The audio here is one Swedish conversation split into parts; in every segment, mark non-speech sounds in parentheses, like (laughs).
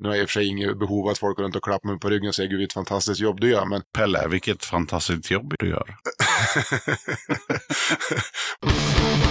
Nu har jag i och för sig inget behov av att folk går runt och klappar mig på ryggen och säger gud vilket fantastiskt jobb du gör. Men Pelle, vilket fantastiskt jobb du gör. (laughs)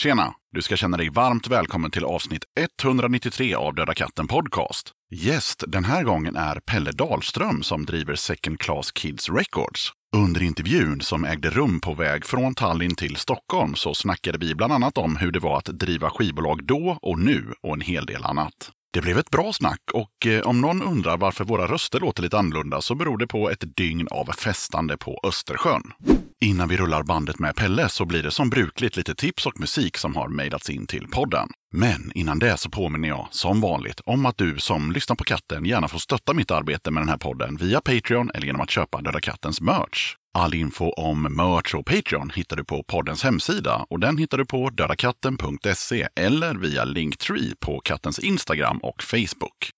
Tjena! Du ska känna dig varmt välkommen till avsnitt 193 av Döda katten Podcast. Gäst den här gången är Pelle Dahlström som driver Second Class Kids Records. Under intervjun som ägde rum på väg från Tallinn till Stockholm så snackade vi bland annat om hur det var att driva skivbolag då och nu och en hel del annat. Det blev ett bra snack och eh, om någon undrar varför våra röster låter lite annorlunda så beror det på ett dygn av festande på Östersjön. Innan vi rullar bandet med Pelle så blir det som brukligt lite tips och musik som har mejlats in till podden. Men innan det så påminner jag, som vanligt, om att du som lyssnar på katten gärna får stötta mitt arbete med den här podden via Patreon eller genom att köpa Döda Kattens merch. All info om merch och Patreon hittar du på poddens hemsida och den hittar du på dödakatten.se eller via Linktree på kattens Instagram och Facebook.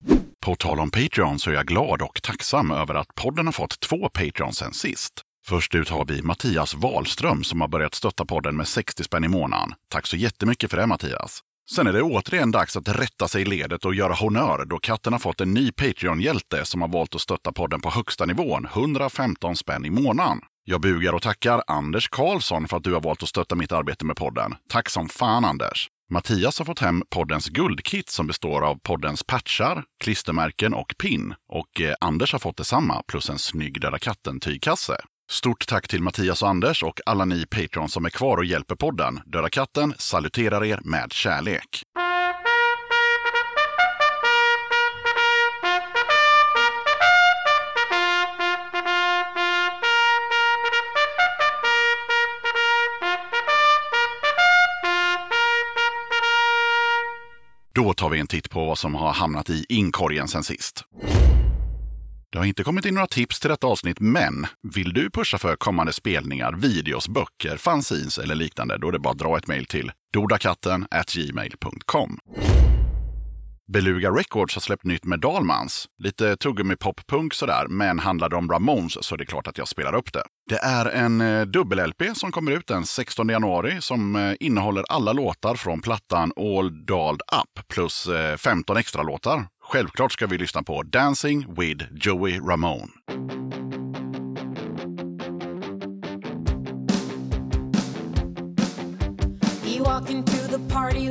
På tal om Patreon så är jag glad och tacksam över att podden har fått två Patreons sen sist. Först ut har vi Mattias Wahlström som har börjat stötta podden med 60 spänn i månaden. Tack så jättemycket för det Mattias! Sen är det återigen dags att rätta sig i ledet och göra honör då katten har fått en ny Patreon-hjälte som har valt att stötta podden på högsta nivån, 115 spänn i månaden. Jag bugar och tackar Anders Karlsson för att du har valt att stötta mitt arbete med podden. Tack som fan Anders! Mattias har fått hem poddens guldkit som består av poddens patchar, klistermärken och pin. Och eh, Anders har fått detsamma plus en snygg Döda katten-tygkasse. Stort tack till Mattias och Anders och alla ni patrons som är kvar och hjälper podden. Döda katten saluterar er med kärlek. Då tar vi en titt på vad som har hamnat i inkorgen sen sist. Det har inte kommit in några tips till detta avsnitt, men vill du pusha för kommande spelningar, videos, böcker, fanzines eller liknande, då är det bara att dra ett mejl till dodakatten gmail.com. Beluga Records har släppt nytt med Dalmans. Lite tuggummi pop-punk sådär, men handlar det om Ramones så är det klart att jag spelar upp det. Det är en eh, dubbel-LP som kommer ut den 16 januari som eh, innehåller alla låtar från plattan All Dolled Up plus eh, 15 extra låtar. Självklart ska vi lyssna på Dancing with Joey Ramone. He walked into the party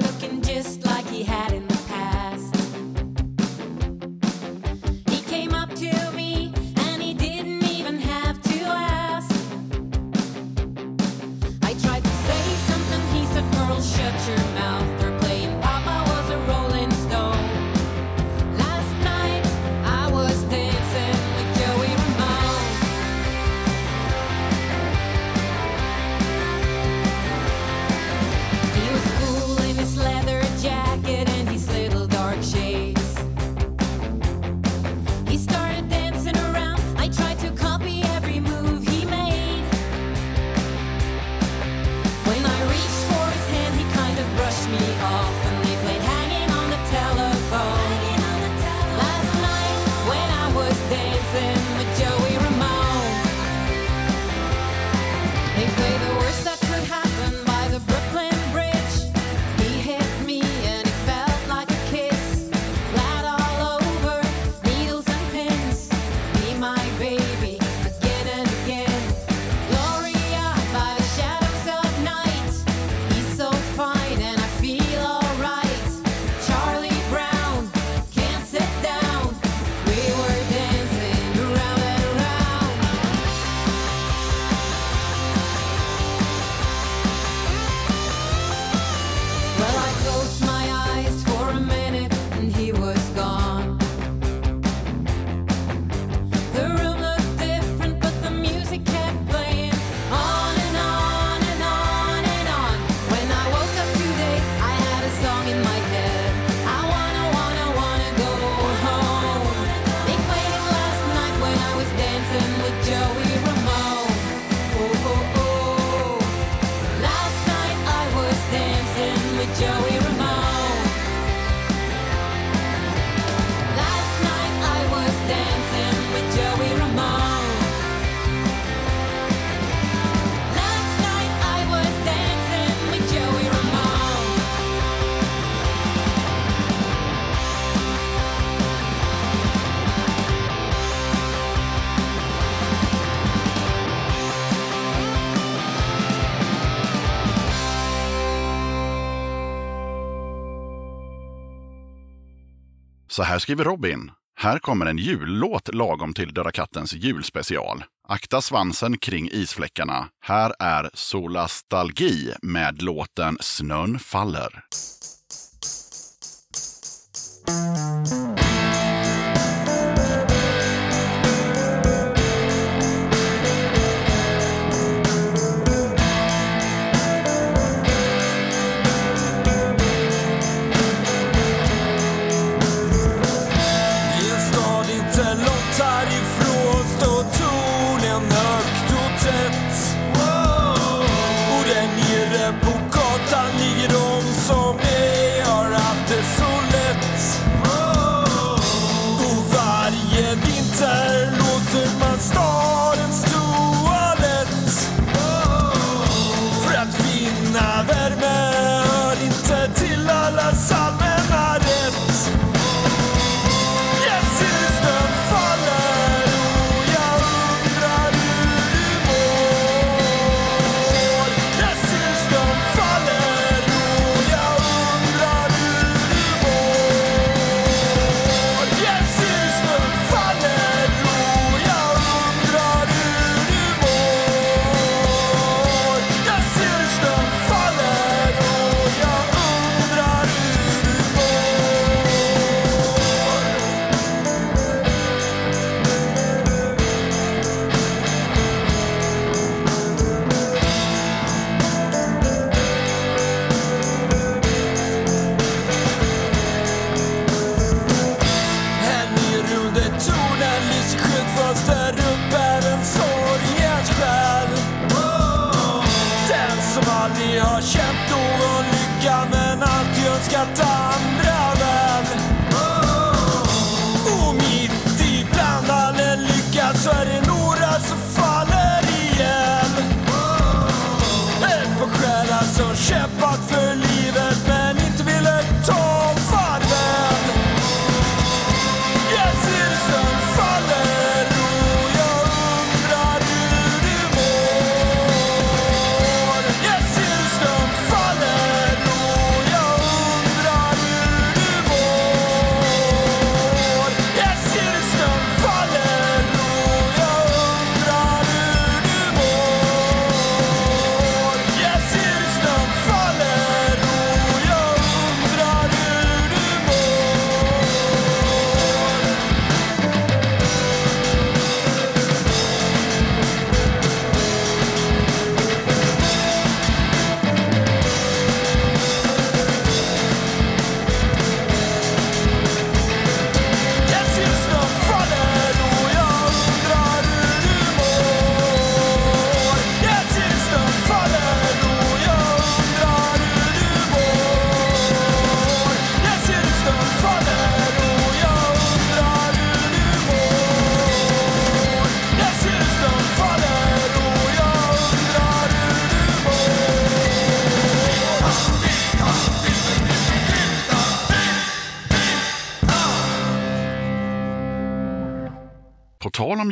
Så här skriver Robin. Här kommer en jullåt lagom till Döda kattens julspecial. Akta svansen kring isfläckarna. Här är Solastalgi med låten Snön faller.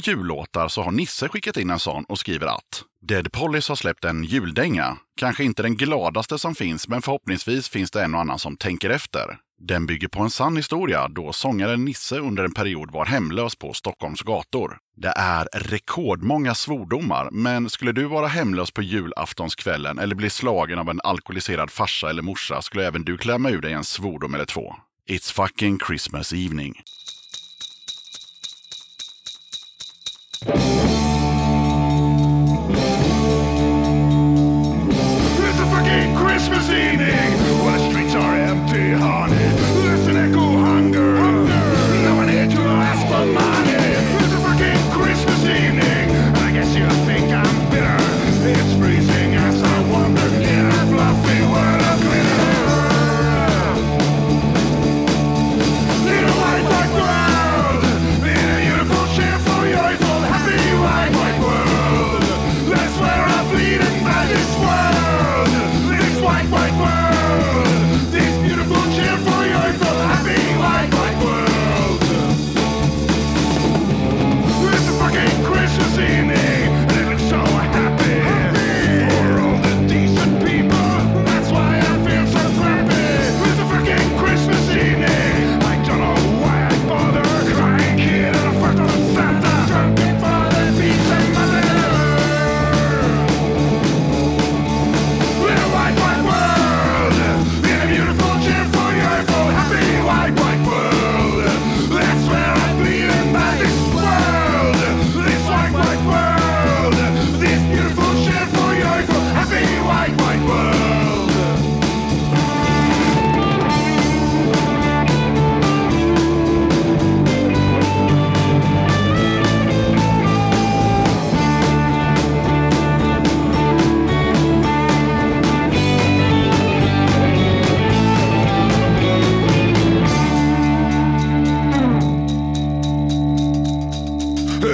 jullåtar så har Nisse skickat in en sån och skriver att Dead Pollys har släppt en juldänga. Kanske inte den gladaste som finns, men förhoppningsvis finns det en och annan som tänker efter. Den bygger på en sann historia då sångaren Nisse under en period var hemlös på Stockholms gator. Det är rekordmånga svordomar, men skulle du vara hemlös på julaftonskvällen eller bli slagen av en alkoholiserad farsa eller morsa skulle även du klämma ur dig en svordom eller två. It's fucking Christmas evening. Thank you.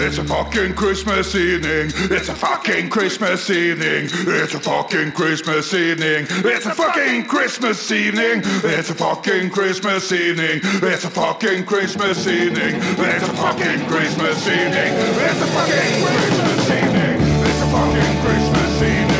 It's a fucking Christmas evening. It's a fucking Christmas evening. It's a fucking Christmas evening. It's a fucking Christmas evening. It's a fucking Christmas evening. It's a fucking Christmas evening. It's a fucking Christmas evening. It's a fucking Christmas evening. It's a fucking Christmas evening.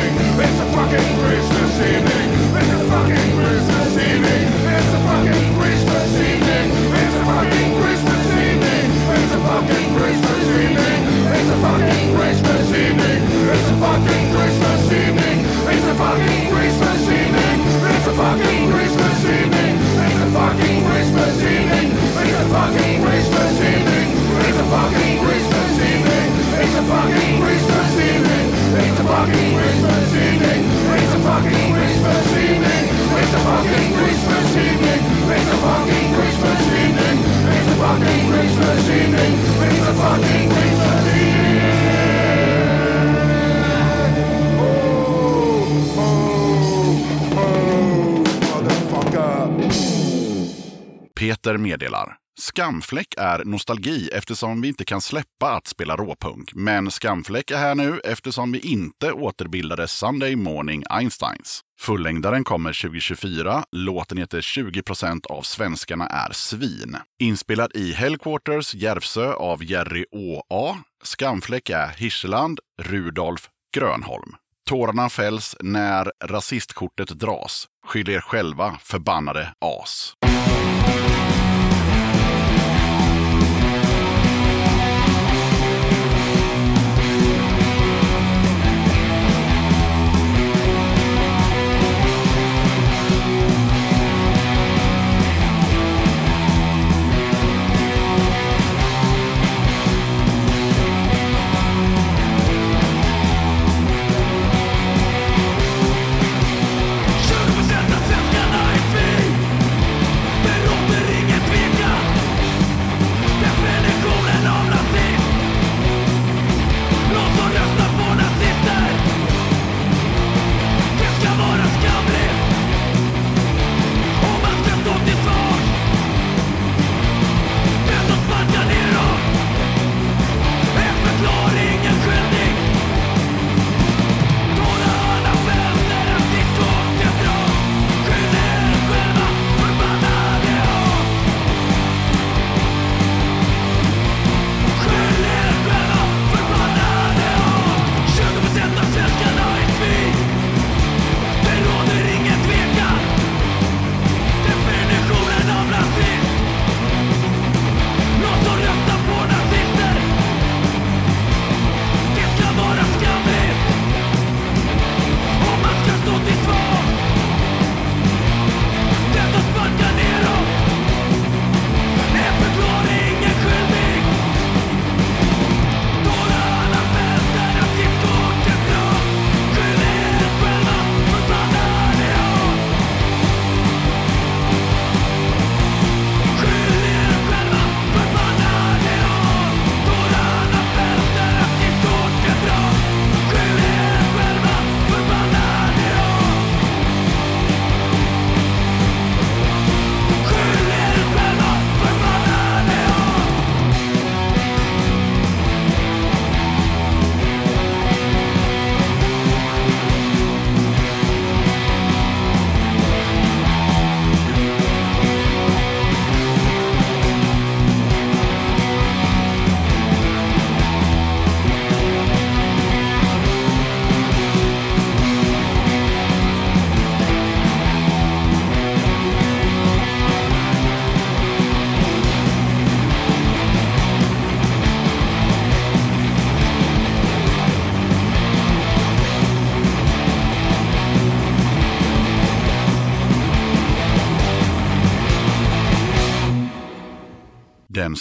Fucking Christmas evening. It's a fucking Christmas evening. It's a fucking Christmas evening. It's a fucking Christmas evening. It's a fucking Christmas evening. It's a fucking Christmas evening. It's a fucking Christmas evening. It's a fucking Christmas evening. It's a fucking Christmas evening. It's a fucking Christmas evening. It's a fucking Christmas evening. Peter meddelar. Skamfläck är nostalgi eftersom vi inte kan släppa att spela råpunk. Men Skamfläck är här nu eftersom vi inte återbildade Sunday Morning Einsteins. Fullängdaren kommer 2024. Låten heter 20% av svenskarna är svin. Inspelad i Hellquarters, Järvsö av Jerry Å.A. Skamfläck är Hirseland, Rudolf Grönholm. Tårarna fälls när rasistkortet dras. Skyll er själva, förbannade as.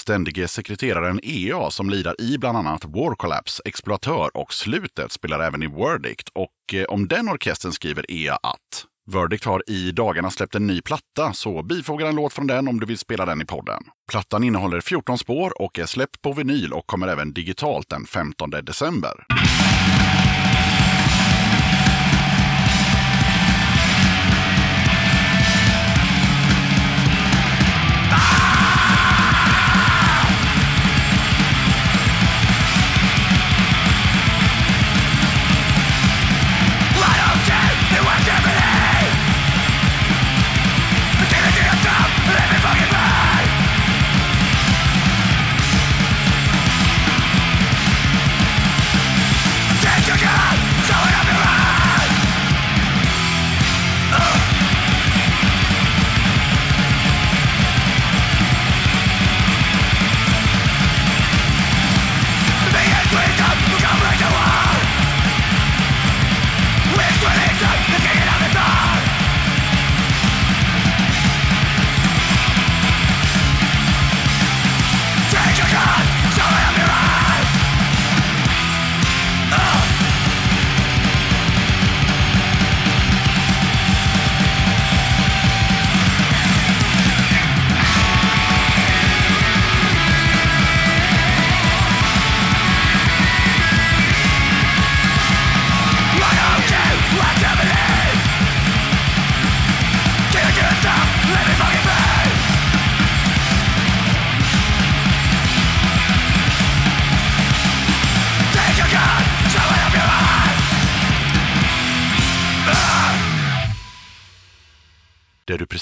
Ständige sekreteraren EA som lirar i bland annat War Collapse, Exploatör och Slutet spelar även i Verdict och eh, om den orkestern skriver EA att Verdict har i dagarna släppt en ny platta, så bifoga en låt från den om du vill spela den i podden. Plattan innehåller 14 spår och är släppt på vinyl och kommer även digitalt den 15 december. Ah!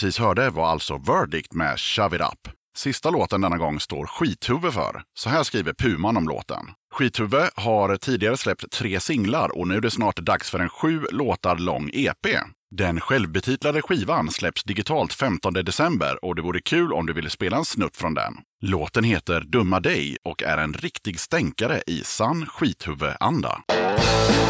Precis hörde var alltså Verdict med Shove It Up. Sista låten denna gång står Skithuvud för. Så här skriver Puman om låten. Skithuvud har tidigare släppt tre singlar och nu är det snart dags för en sju låtar lång EP. Den självbetitlade skivan släpps digitalt 15 december och det vore kul om du ville spela en snutt från den. Låten heter Dumma dig och är en riktig stänkare i sann skithuvudanda. anda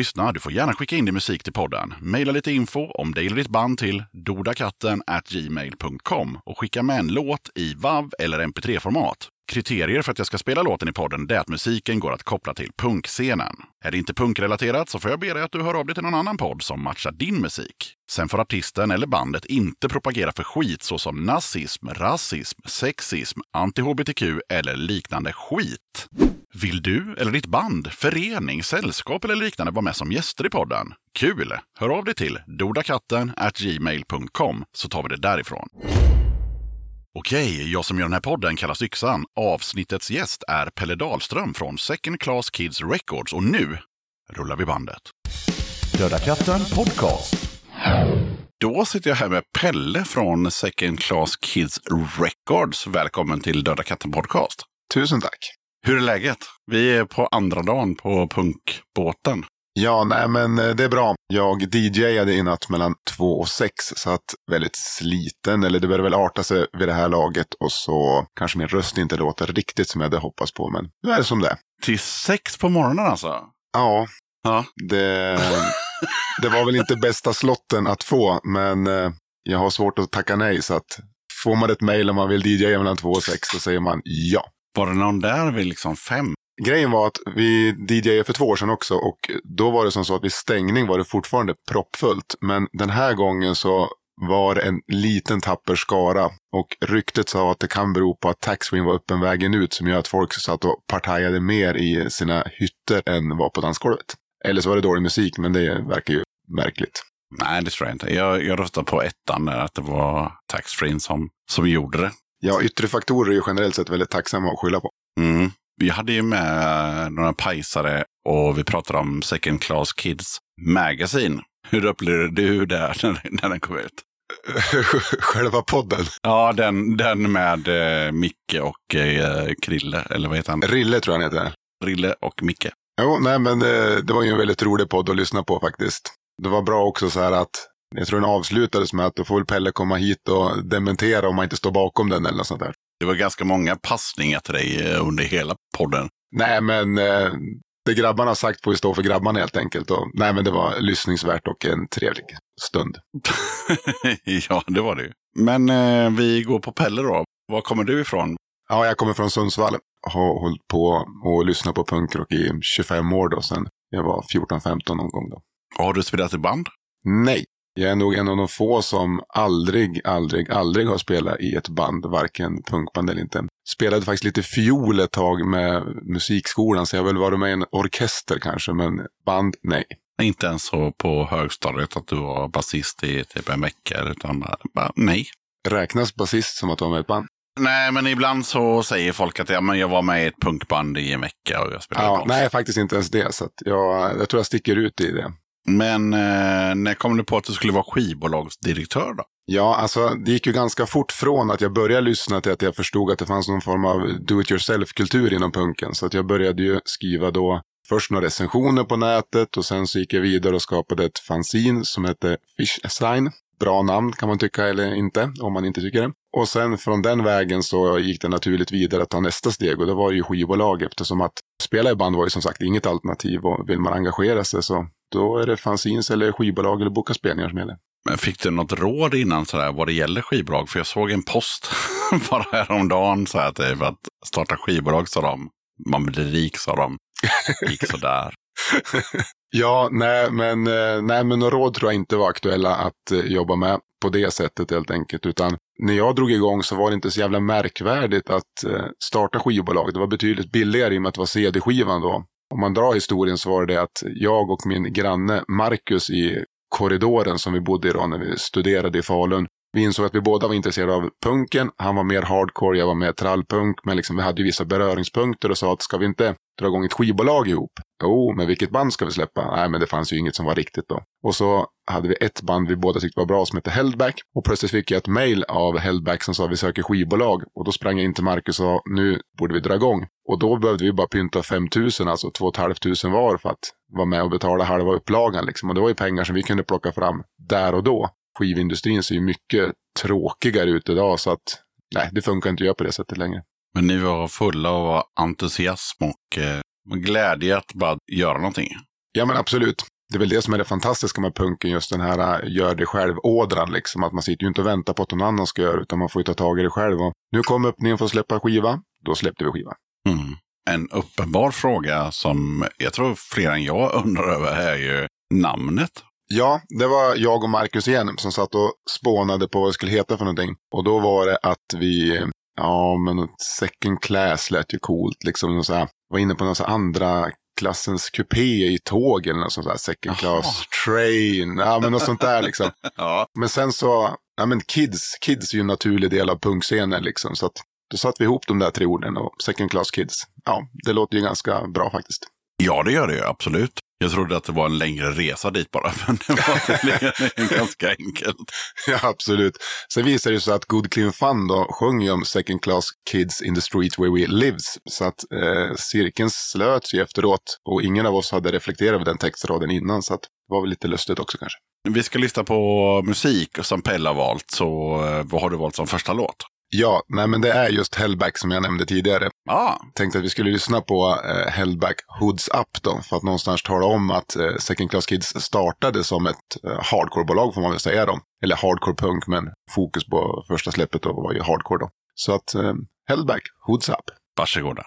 lyssnar, du får gärna skicka in din musik till podden. Maila lite info om dig eller ditt band till dodakatten gmail.com och skicka med en låt i WAV eller MP3-format. Kriterier för att jag ska spela låten i podden är att musiken går att koppla till punkscenen. Är det inte punkrelaterat så får jag be dig att du hör av dig till någon annan podd som matchar din musik. Sen får artisten eller bandet inte propagera för skit såsom nazism, rasism, sexism, anti-hbtq eller liknande skit. Vill du eller ditt band, förening, sällskap eller liknande vara med som gäster i podden? Kul! Hör av dig till dodakatten gmail.com så tar vi det därifrån. Okej, jag som gör den här podden kallas Yxan. Avsnittets gäst är Pelle Dahlström från Second Class Kids Records och nu rullar vi bandet. Döda katten podcast. Då sitter jag här med Pelle från Second Class Kids Records. Välkommen till Döda katten podcast. Tusen tack. Hur är läget? Vi är på andra dagen på punkbåten. Ja, nej men eh, det är bra. Jag DJade i natt mellan två och sex, så att väldigt sliten, eller det börjar väl arta sig vid det här laget och så kanske min röst inte låter riktigt som jag hade hoppats på, men nu är det som det. Till sex på morgonen alltså? Ja, Ja. det, det var väl inte bästa slotten att få, men eh, jag har svårt att tacka nej, så att får man ett mejl om man vill DJa mellan två och sex, så säger man ja. Var det någon där vid liksom fem? Grejen var att vi DJade för två år sedan också och då var det som så att vid stängning var det fortfarande proppfullt. Men den här gången så var det en liten tapper skara och ryktet sa att det kan bero på att taxfree var öppen vägen ut som gör att folk satt och partajade mer i sina hytter än var på dansgolvet. Eller så var det dålig musik, men det verkar ju märkligt. Nej, det tror jag inte. Jag, jag röstade på ettan där, att det var taxfree som, som gjorde det. Ja, yttre faktorer är ju generellt sett väldigt tacksamma att skylla på. Mm. Vi hade ju med några pajsare och vi pratade om Second Class Kids Magazine. Hur upplevde du det när, när den kom ut? (laughs) Själva podden. Ja, den, den med eh, Micke och eh, Krille, eller vad heter han? Rille tror jag han heter. Rille och Micke. Jo, nej men eh, det var ju en väldigt rolig podd att lyssna på faktiskt. Det var bra också så här att jag tror den avslutades med att då får väl Pelle komma hit och dementera om man inte står bakom den eller något sånt där. Det var ganska många passningar till dig eh, under hela podden. Nej, men eh, det grabbarna har sagt får ju stå för grabbarna helt enkelt. Och, nej, men det var lyssningsvärt och en trevlig stund. (laughs) ja, det var det ju. Men eh, vi går på Pelle då. Var kommer du ifrån? Ja, jag kommer från Sundsvall. Har hållit på och lyssnat på punkrock i 25 år då, sen jag var 14-15 någon gång då. Har du spelat i band? Nej, jag är nog en av de få som aldrig, aldrig, aldrig har spelat i ett band, varken punkband eller inte. Spelade faktiskt lite fiol ett tag med musikskolan, så jag har väl varit med i en orkester kanske, men band, nej. Inte ens så på högstadiet att du var basist i typ en vecka, utan bara, nej. Räknas basist som att vara med i ett band? Nej, men ibland så säger folk att ja, men jag var med i ett punkband i en vecka och jag spelade Ja, bas. nej, faktiskt inte ens det. Så jag, jag tror jag sticker ut i det. Men eh, när kom du på att du skulle vara skivbolagsdirektör då? Ja, alltså det gick ju ganska fort från att jag började lyssna till att jag förstod att det fanns någon form av do it yourself-kultur inom punken. Så att jag började ju skriva då först några recensioner på nätet och sen så gick jag vidare och skapade ett fanzine som hette Fish Sign. Bra namn kan man tycka eller inte, om man inte tycker det. Och sen från den vägen så gick det naturligt vidare att ta nästa steg och det var ju skivbolag eftersom att spela i band var ju som sagt inget alternativ och vill man engagera sig så då är det fanzines eller skivbolag eller boka spelningar som gäller. Men fick du något råd innan sådär, vad det gäller skivbolag? För jag såg en post (laughs) bara häromdagen så här, typ, att starta skivbolag sa de. Man blir rik sa de. Gick sådär. (laughs) Ja, nej men, eh, nej, men några råd tror jag inte var aktuella att eh, jobba med på det sättet helt enkelt. Utan när jag drog igång så var det inte så jävla märkvärdigt att eh, starta skivbolag. Det var betydligt billigare i och med att det var CD-skivan då. Om man drar historien så var det att jag och min granne Marcus i korridoren som vi bodde i då när vi studerade i Falun. Vi insåg att vi båda var intresserade av punken. Han var mer hardcore, jag var mer trallpunk. Men liksom, vi hade ju vissa beröringspunkter och sa att ska vi inte dra igång ett skivbolag ihop? Jo, men vilket band ska vi släppa? Nej, men det fanns ju inget som var riktigt då. Och så hade vi ett band vi båda tyckte var bra som hette Heldback. Och plötsligt fick jag ett mail av Heldback som sa vi söker skivbolag. Och då sprang jag in till Marcus och sa nu borde vi dra igång. Och då behövde vi bara pynta 5 000, alltså 2 500 var för att vara med och betala halva upplagan. Liksom. Och det var ju pengar som vi kunde plocka fram där och då. Skivindustrin ser ju mycket tråkigare ut idag så att nej, det funkar inte att göra på det sättet längre. Men ni var fulla av entusiasm och eh, glädje att bara göra någonting. Ja men absolut. Det är väl det som är det fantastiska med punken, just den här äh, gör det själv-ådran. Liksom. Att man sitter ju inte och väntar på att någon annan ska göra utan man får ju ta tag i det själv. Och nu kom öppningen för att släppa skiva, då släppte vi skiva. Mm. En uppenbar fråga som jag tror fler än jag (laughs) undrar över är ju namnet. Ja, det var jag och Marcus igen som satt och spånade på vad det skulle heta för någonting. Och då var det att vi, ja men second class lät ju coolt. Liksom så här, var inne på någon så här andra klassens kupé i tåg eller något sånt där. Second class train, ja men något sånt där liksom. (laughs) Ja. Men sen så, ja men kids, kids är ju en naturlig del av punkscenen liksom. Så att då satte vi ihop de där tre orden och second class kids. Ja, det låter ju ganska bra faktiskt. ja, det gör det ju absolut. Jag trodde att det var en längre resa dit bara, (laughs) men det var (laughs) ganska enkelt. Ja, absolut. Sen visade det sig att Good Clean Fun då sjöng ju om second class kids in the street where we lives. Så att eh, cirkeln slöts ju efteråt och ingen av oss hade reflekterat över den textraden innan. Så att det var väl lite lustigt också kanske. Vi ska lyssna på musik som Pelle har valt, så eh, vad har du valt som första låt? Ja, nej men det är just Hellback som jag nämnde tidigare. Ja, Tänkte att vi skulle lyssna på eh, Hellback Hoods Up då, för att någonstans tala om att eh, Second Class Kids startade som ett eh, hardcore-bolag får man väl säga då. Eller hardcore punk, men fokus på första släppet då var ju hardcore då. Så att eh, Hellback Hoods Up. varsågoda.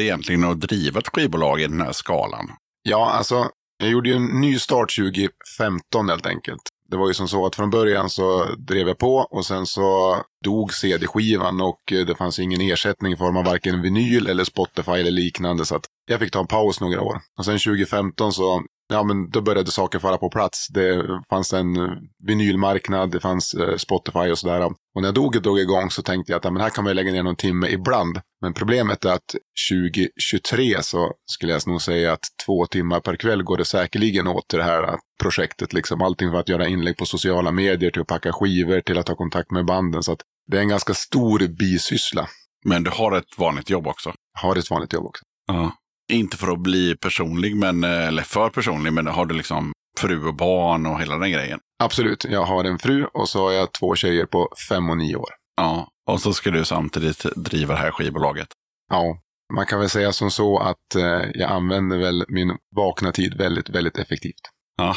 Det egentligen att driva ett skivbolag i den här skalan? Ja, alltså jag gjorde ju en ny start 2015 helt enkelt. Det var ju som så att från början så drev jag på och sen så dog CD-skivan och eh, det fanns ingen ersättning i form av varken vinyl eller Spotify eller liknande. Så att jag fick ta en paus några år. Och sen 2015 så, ja men då började saker falla på plats. Det fanns en eh, vinylmarknad, det fanns eh, Spotify och sådär. Och när jag dog och drog igång så tänkte jag att ja, men här kan man lägga ner någon timme ibland. Men problemet är att 2023 så skulle jag nog säga att två timmar per kväll går det säkerligen åt till det här projektet. Liksom allting för att göra inlägg på sociala medier, till att packa skivor, till att ha kontakt med banden. Så att det är en ganska stor bisyssla. Men du har ett vanligt jobb också? Jag har ett vanligt jobb också. Ja. Inte för att bli personlig, men, eh, eller för personlig, men har du liksom fru och barn och hela den grejen? Absolut, jag har en fru och så har jag två tjejer på fem och nio år. Ja, och så ska du samtidigt driva det här skivbolaget. Ja, man kan väl säga som så att eh, jag använder väl min vakna tid väldigt, väldigt effektivt. Ja.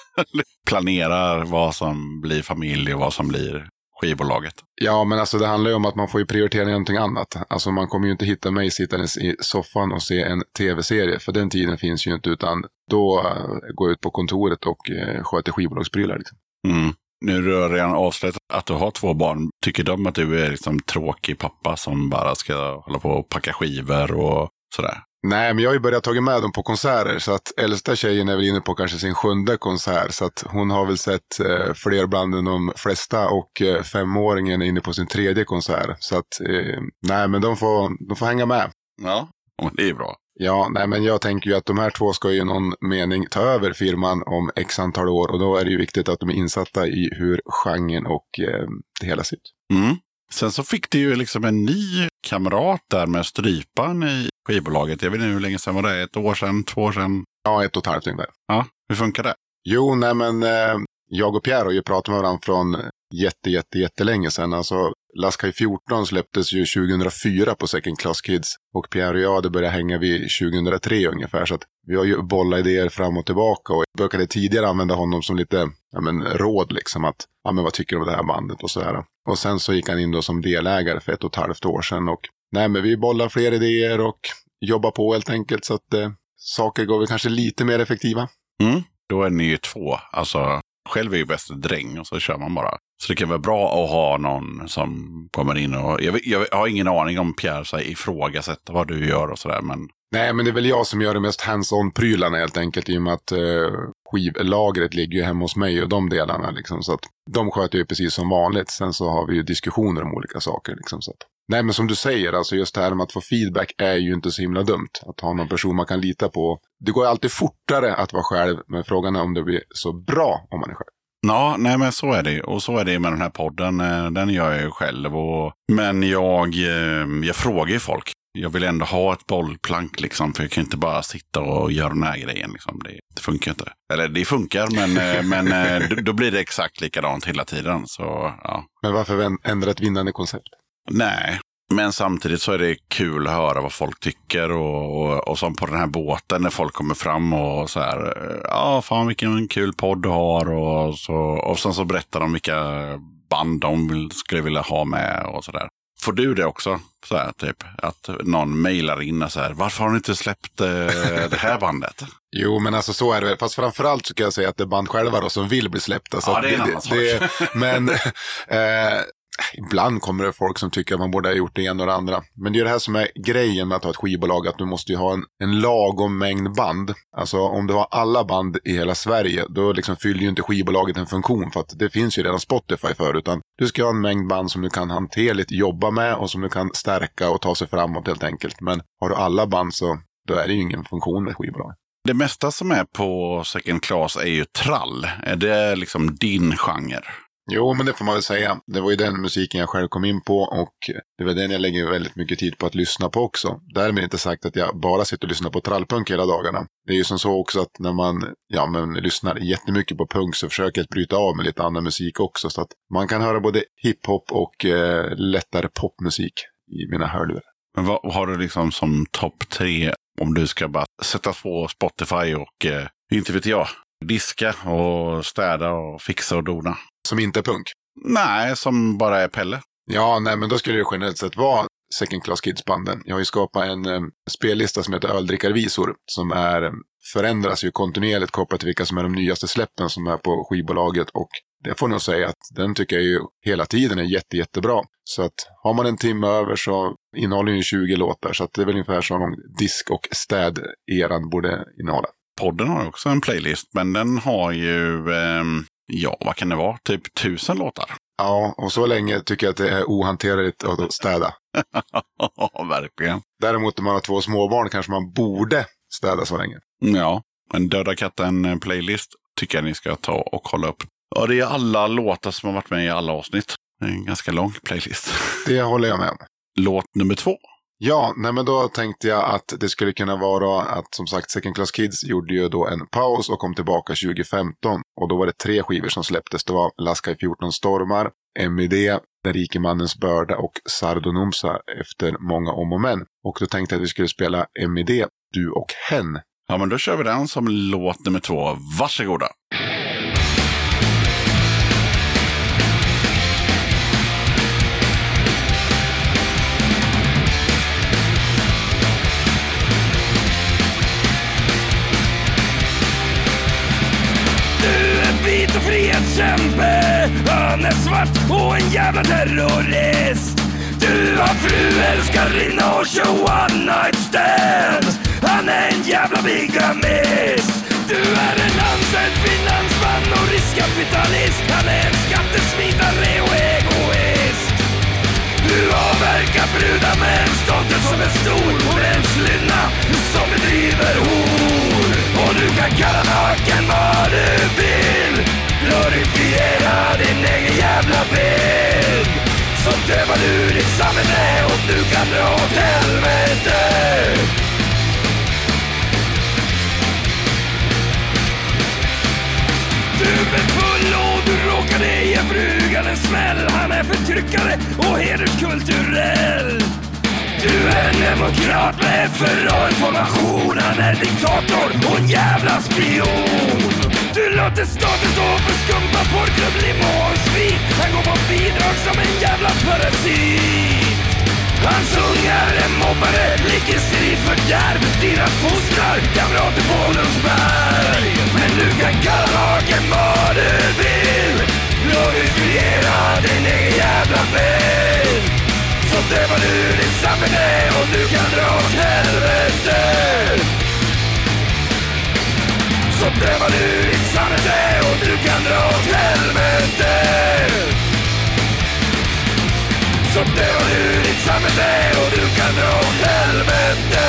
(laughs) Planerar vad som blir familj och vad som blir skivbolaget. Ja, men alltså det handlar ju om att man får ju prioritera någonting annat. Alltså man kommer ju inte hitta mig sittandes i soffan och se en tv-serie, för den tiden finns ju inte, utan då eh, går jag ut på kontoret och eh, sköter skivbolagsprylar. Liksom. Mm. Nu har du redan avslöjat att du har två barn. Tycker de att du är liksom tråkig pappa som bara ska hålla på och packa skivor och sådär? Nej, men jag har ju börjat ta med dem på konserter. Så att äldsta tjejen är väl inne på kanske sin sjunde konsert. Så att hon har väl sett eh, fler band än de flesta. Och eh, femåringen är inne på sin tredje konsert. Så att, eh, nej men de får, de får hänga med. Ja, det är bra. Ja, nej men jag tänker ju att de här två ska ju i någon mening ta över firman om x antal år. Och då är det ju viktigt att de är insatta i hur genren och eh, det hela ser ut. Mm. Sen så fick du ju liksom en ny kamrat där med strypan i skivbolaget. Jag vet inte hur länge sedan var det? Ett år sedan? Två år sedan? Ja, ett och ett halvt ungefär. Ja, hur funkar det? Jo, nej men eh, jag och Pierre har ju pratat med varandra från jätte, jätte, jättelänge sedan. Alltså, Laskaj 14 släpptes ju 2004 på Second Class Kids. Och Pierre och jag hade börjat hänga vid 2003 ungefär. Så att vi har ju bollat idéer fram och tillbaka. Och jag brukade tidigare använda honom som lite ja, men, råd liksom. Att, ja men vad tycker du om det här bandet och sådär. Och sen så gick han in då som delägare för ett och ett halvt år sedan. Och nej men vi bollar fler idéer och jobbar på helt enkelt. Så att eh, saker går väl kanske lite mer effektiva. Mm. Då är ni ju två. Alltså, själv är ju bäst dräng och så kör man bara. Så det kan vara bra att ha någon som kommer in och... Jag, jag har ingen aning om Pierre så här, ifrågasätter vad du gör och sådär. Men Nej, men det är väl jag som gör det mest hands-on-prylarna helt enkelt. I och med att eh, skivlagret ligger ju hemma hos mig och de delarna. Liksom, så att de sköter ju precis som vanligt. Sen så har vi ju diskussioner om olika saker. Liksom, så att. Nej, men som du säger, alltså just det här med att få feedback är ju inte så himla dumt. Att ha någon person man kan lita på. Det går ju alltid fortare att vara själv, men frågan är om det blir så bra om man är själv. Ja, nej men så är det. Och så är det med den här podden. Eh, Den gör jag ju själv. Och... Men jag, eh, jag frågar ju folk. Jag vill ändå ha ett bollplank liksom. För jag kan inte bara sitta och göra den här grejen. Liksom. Det, det funkar inte. Eller det funkar, men, eh, (laughs) men då- blir det exakt likadant hela tiden. Så ja, Men varför ändra ett vinnande koncept? Nej. Men samtidigt så är det kul att höra vad folk tycker. Och, och, och som på den här båten när folk kommer fram och så här. Ja, fan vilken kul podd du har. Och, så, och sen så berättar de vilka band de skulle vilja ha med och så där. Får du det också? Så här, typ, att någon mejlar in och så här. Varför har ni inte släppt eh, det här bandet? (laughs) Jo, men alltså så är det väl. Fast framförallt så kan jag säga att det är band själva då som vill bli släppta. Så Ja, det är en annan sak. det- Men (laughs) eh, ibland kommer det folk som tycker att man borde ha gjort det ena och det andra. Men det är det här som är grejen med att ha ett skivbolag. Att du måste ju ha en, en lagom mängd band. Alltså om du har alla band i hela Sverige. Då liksom fyller ju inte skivbolaget en funktion. För att det finns ju redan Spotify för. Utan du ska ha en mängd band som du kan hanterligt jobba med. Och som du kan stärka och ta sig framåt helt enkelt. Men har du alla band så då är det ju ingen funktion med skivbolag. Det mesta som är på Second Class är ju trall. Är det liksom din genre? Jo, men det får man väl säga. Det var ju den musiken jag själv kom in på och det var den jag lägger väldigt mycket tid på att lyssna på också. Därmed inte sagt att jag bara sitter och lyssnar på trallpunk hela dagarna. Det är ju som så också att när man ja, men lyssnar jättemycket på punk så försöker jag bryta av med lite annan musik också. Så att man kan höra både hiphop och eh, lättare popmusik i mina hörlurar. Men vad har du liksom som topp tre om du ska bara sätta på Spotify och eh, inte vet jag, diska och städa och fixa och dona? Som inte är punk. Nej, som bara är Pelle. Ja, nej, men då skulle det generellt sett vara Second Class Kids-banden. Jag har ju skapat en eh, spellista som heter Öldrickarvisor som är, eh, förändras ju kontinuerligt kopplat till vilka som är de nyaste släppen som är på skivbolaget. Och det får nog säga att den tycker jag ju hela tiden är jätte, jättebra. Så att har man en timme över så innehåller den ju 20 låtar. Så att det är väl ungefär som någon disk och städ-eran borde innehålla. Podden har också en playlist, men den har ju, ehm, ja vad kan det vara, typ tusen låtar. Ja, och så länge tycker jag att det är ohanterligt att städa. (laughs) Verkligen. Däremot när man har två småbarn kanske man borde städa så länge. Ja, en Döda katten playlist tycker jag ni ska ta och kolla upp. Ja, det är alla låtar som har varit med i alla avsnitt. Det är en ganska lång playlist. Det håller jag med om. Låt nummer två. Ja, nej men då tänkte jag att det skulle kunna vara att som sagt Second Class Kids gjorde ju då en paus och kom tillbaka 2015. Och då var det tre skivor som släpptes. Det var Laska i 14 stormar, MID, Den rike mannens börda och Sardonumsa efter många om och men. Och då tänkte jag att vi skulle spela MID, Du och hen. Ja, men då kör vi den som låt nummer två. Varsågoda. Mm. Frihetskämpe Han är svart och en jävla terrorist. Du har fru, älskarinna och show one night stand Han är en jävla bigamist. Du är en ansedd finansman och riskkapitalist. Han är en skattesmitare och egoist. Du avverkar brudar med en stolthet som är stor. Och en slynna som bedriver hor. Och du kan kalla naken vad du vill. Glorifiera din egen jävla bild. Så dövar du ditt samhälle och du kan dra åt helvete. Du är full och du råkade ge frugan en smäll Han är förtryckare och hederskulturell Du är en demokrat med FRA-information Han är diktator och en jävla spion du låter staten stå för skumpa, porrklubb, limo och svin Han går på bidrag som en jävla parasit. Hans ungar är mobbare, ligger strid för Dina fostrar kamrater på Lundsberg. Men du kan kalla lagen vad du vill. Glorifiera din egen jävla bil. Så dövar du ditt samvete och du kan dra åt helvete. Så prövar du ditt samvete och du kan dra åt helvete så prövar du ditt samvete och du kan dra åt helvete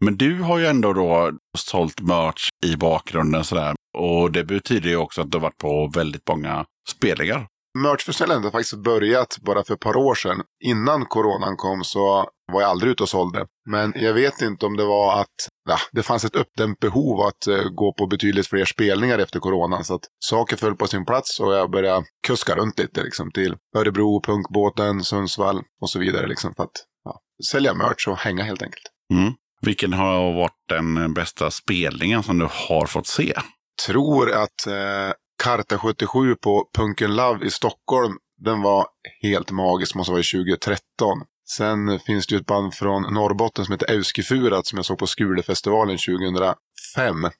Men du har ju ändå då sålt merch i bakgrunden sådär. Och det betyder ju också att du har varit på väldigt många spelningar. Merchförsäljningen har faktiskt börjat bara för ett par år sedan. Innan coronan kom så var jag aldrig ute och sålde. Men jag vet inte om det var att ja, det fanns ett uppdämt behov att eh, gå på betydligt fler spelningar efter coronan. Så att saker föll på sin plats och jag började kuska runt lite liksom, till Örebro, Punkbåten, Sundsvall och så vidare. Liksom, för att ja, sälja merch och hänga helt enkelt. Mm. Vilken har varit den bästa spelningen som du har fått se? tror att eh, Karta 77 på Punken Love i Stockholm, den var helt magisk, måste vara 2013. Sen finns det ju ett band från Norrbotten som heter Euskifurat som jag såg på Skulefestivalen 2005.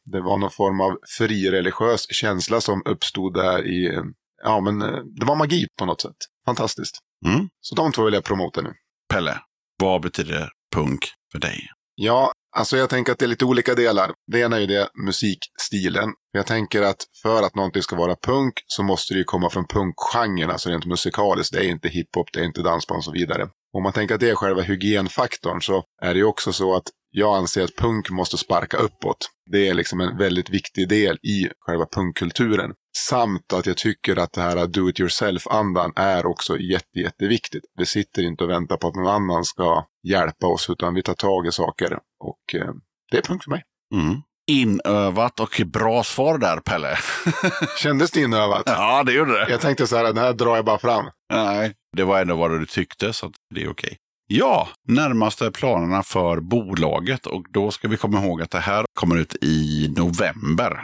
Det var någon form av frireligiös känsla som uppstod där i, ja men eh, det var magi på något sätt. Fantastiskt. Mm. Så de två vill jag promota nu. Pelle, vad betyder punk för dig? Ja, alltså jag tänker att det är lite olika delar. Det ena är ju det musikstilen. Jag tänker att för att någonting ska vara punk så måste det ju komma från punkgenren, alltså rent musikaliskt. Det är inte hiphop, det är inte dansband och så vidare. Om man tänker att det är själva hygienfaktorn så är det ju också så att jag anser att punk måste sparka uppåt. Det är liksom en väldigt viktig del i själva punkkulturen. Samt att jag tycker att det här do it yourself-andan är också jätte, jätteviktigt. Vi sitter inte och väntar på att någon annan ska hjälpa oss utan vi tar tag i saker. Och eh, det är punk för mig. Mm. Inövat och bra svar där, Pelle. (laughs) Kändes det inövat? ja, det gjorde det. Jag tänkte så här, den här drar jag bara fram. Nej, det var ändå vad du tyckte, så att det är okej. Ja, närmaste planerna för bolaget och då ska vi komma ihåg att det här kommer ut i november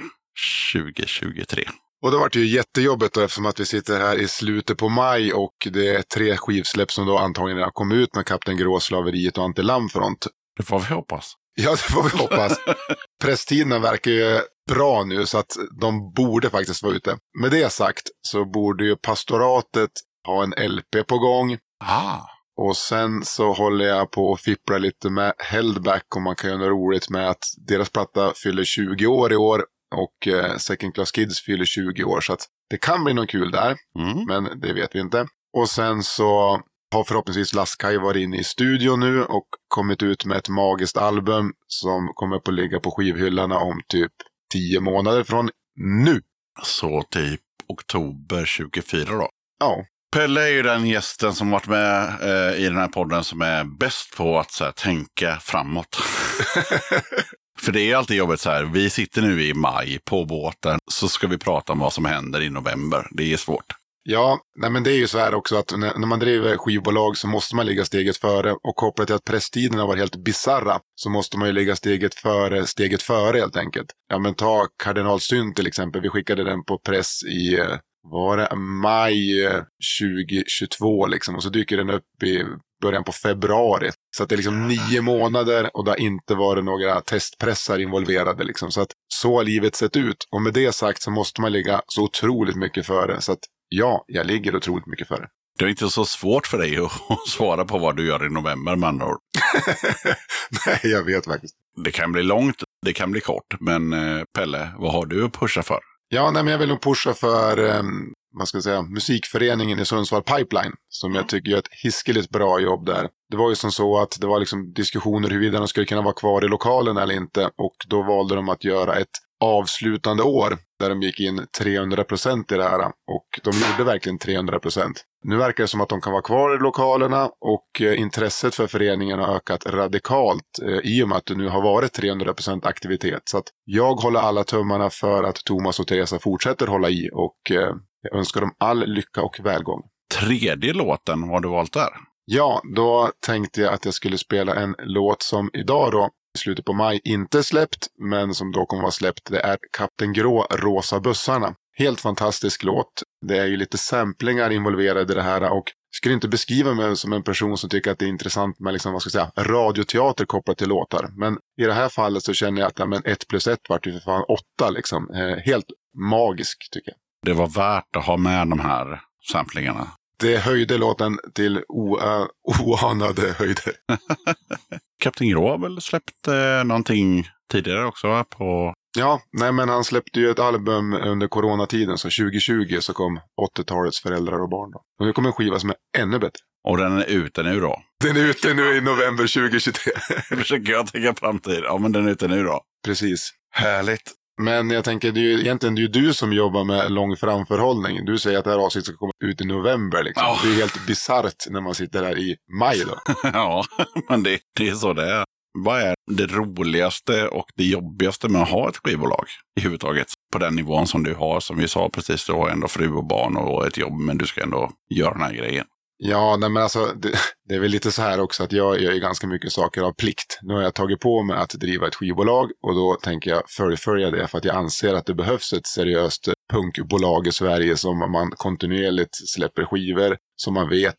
2023. Och det ju jättejobbigt då eftersom att vi sitter här i slutet på maj och det är tre skivsläpp som då antagligen har kommit ut med Kapten Grå, Slaveriet och Antilammfront. Det får vi hoppas. Ja, det får vi hoppas. (laughs) Presstiderna verkar ju bra nu så att de borde faktiskt vara ute. Med det sagt så borde ju pastoratet ha en LP på gång. Ah, Och sen så håller jag på och fipplar lite med Heldback och man kan göra något roligt med att deras platta fyller 20 år i år och eh, Second Class Kids fyller 20 år. Så att det kan bli något kul där, mm. men det vet vi inte. Och sen så har förhoppningsvis Laskaj varit inne i studion nu och kommit ut med ett magiskt album som kommer på ligga på skivhyllorna om typ 10 månader från nu. Så typ oktober 24 då. Ja, Pelle är ju den gästen som varit med eh, i den här podden som är bäst på att så här, tänka framåt. (laughs) För det är alltid jobbigt så här, vi sitter nu i maj på båten, så ska vi prata om vad som händer i november. Det är svårt. Ja, nej men det är ju så här också att när, när man driver skivbolag så måste man ligga steget före. Och kopplat till att presstiderna var helt bizarra så måste man ju ligga steget före, steget före helt enkelt. Ja men ta Kardinalsynt till exempel. Vi skickade den på press i, eh, var det maj eh, 2022 liksom. Och så dyker den upp i början på februari. Så att det är liksom nio månader och det har inte varit några testpressar involverade liksom. Så att så har livet sett ut. Och med det sagt så måste man ligga så otroligt mycket före. Så att ja, jag ligger otroligt mycket före. Det är inte så svårt för dig att svara på vad du gör i november med andra ord. (laughs) Nej, jag vet faktiskt. Det kan bli långt, det kan bli kort. Men eh, Pelle, vad har du att pusha för? Ja, nej, men jag vill nog pusha för eh, vad ska jag säga, musikföreningen i Sundsvall Pipeline. Som jag tycker gör ett hiskeligt bra jobb där. Det var ju som så att det var liksom diskussioner huruvida de skulle kunna vara kvar i lokalen eller inte. Och då valde de att göra ett avslutande år där de gick in 300 procent i det här. Och de gjorde verkligen 300 procent. Nu verkar det som att de kan vara kvar i lokalerna och eh, intresset för föreningen har ökat radikalt eh, i och med att det nu har varit 300 procent aktivitet. Så att jag håller alla tummarna för att Thomas och Teresa fortsätter hålla i och eh, jag önskar dem all lycka och välgång. Tredje låten, vad har du valt där? Ja, då tänkte jag att jag skulle spela en låt som idag då, i slutet på maj, inte släppt, men som då kommer vara släppt. Det är Kapten Grå, Rosa bussarna. Helt fantastisk låt. Det är ju lite samplingar involverade i det här och jag skulle inte beskriva mig som en person som tycker att det är intressant med liksom, vad ska jag säga, radioteater kopplat till låtar. Men i det här fallet så känner jag att ja, men ett plus ett vart ju för fan åtta liksom. Eh, helt magisk tycker jag. Det var värt att ha med de här samplingarna. Det höjde låten till oa- oanade höjder. (laughs) Kapten Grå väl släppt eh, någonting tidigare också på Ja, nej men han släppte ju ett album under coronatiden, så 2020 så kom 80-talets föräldrar och barn. Då. Och nu kommer en skiva som är ännu bättre. och den är ute nu då. Den är ute nu i november 2023. (laughs) Försöker jag tänka framtid. Ja, men den är ute nu då. Precis. Härligt. Men jag tänker, det är ju egentligen det är du som jobbar med lång framförhållning. Du säger att det här avsnittet ska komma ut i november. Liksom. Ja. Det är helt bisarrt när man sitter här i maj. Då. (laughs) ja, men det, det är så det är. Vad är det roligaste och det jobbigaste med att ha ett skivbolag i huvud taget? På den nivån som du har, som vi sa precis, du har ändå fru och barn och ett jobb, men du ska ändå göra den här grejen. Ja, nej men alltså det, (laughs) det är väl lite så här också att jag gör ju ganska mycket saker av plikt. Nu har jag tagit på mig att driva ett skivbolag och då tänker jag fullfölja det för att jag anser att det behövs ett seriöst punkbolag i Sverige som man kontinuerligt släpper skivor som man vet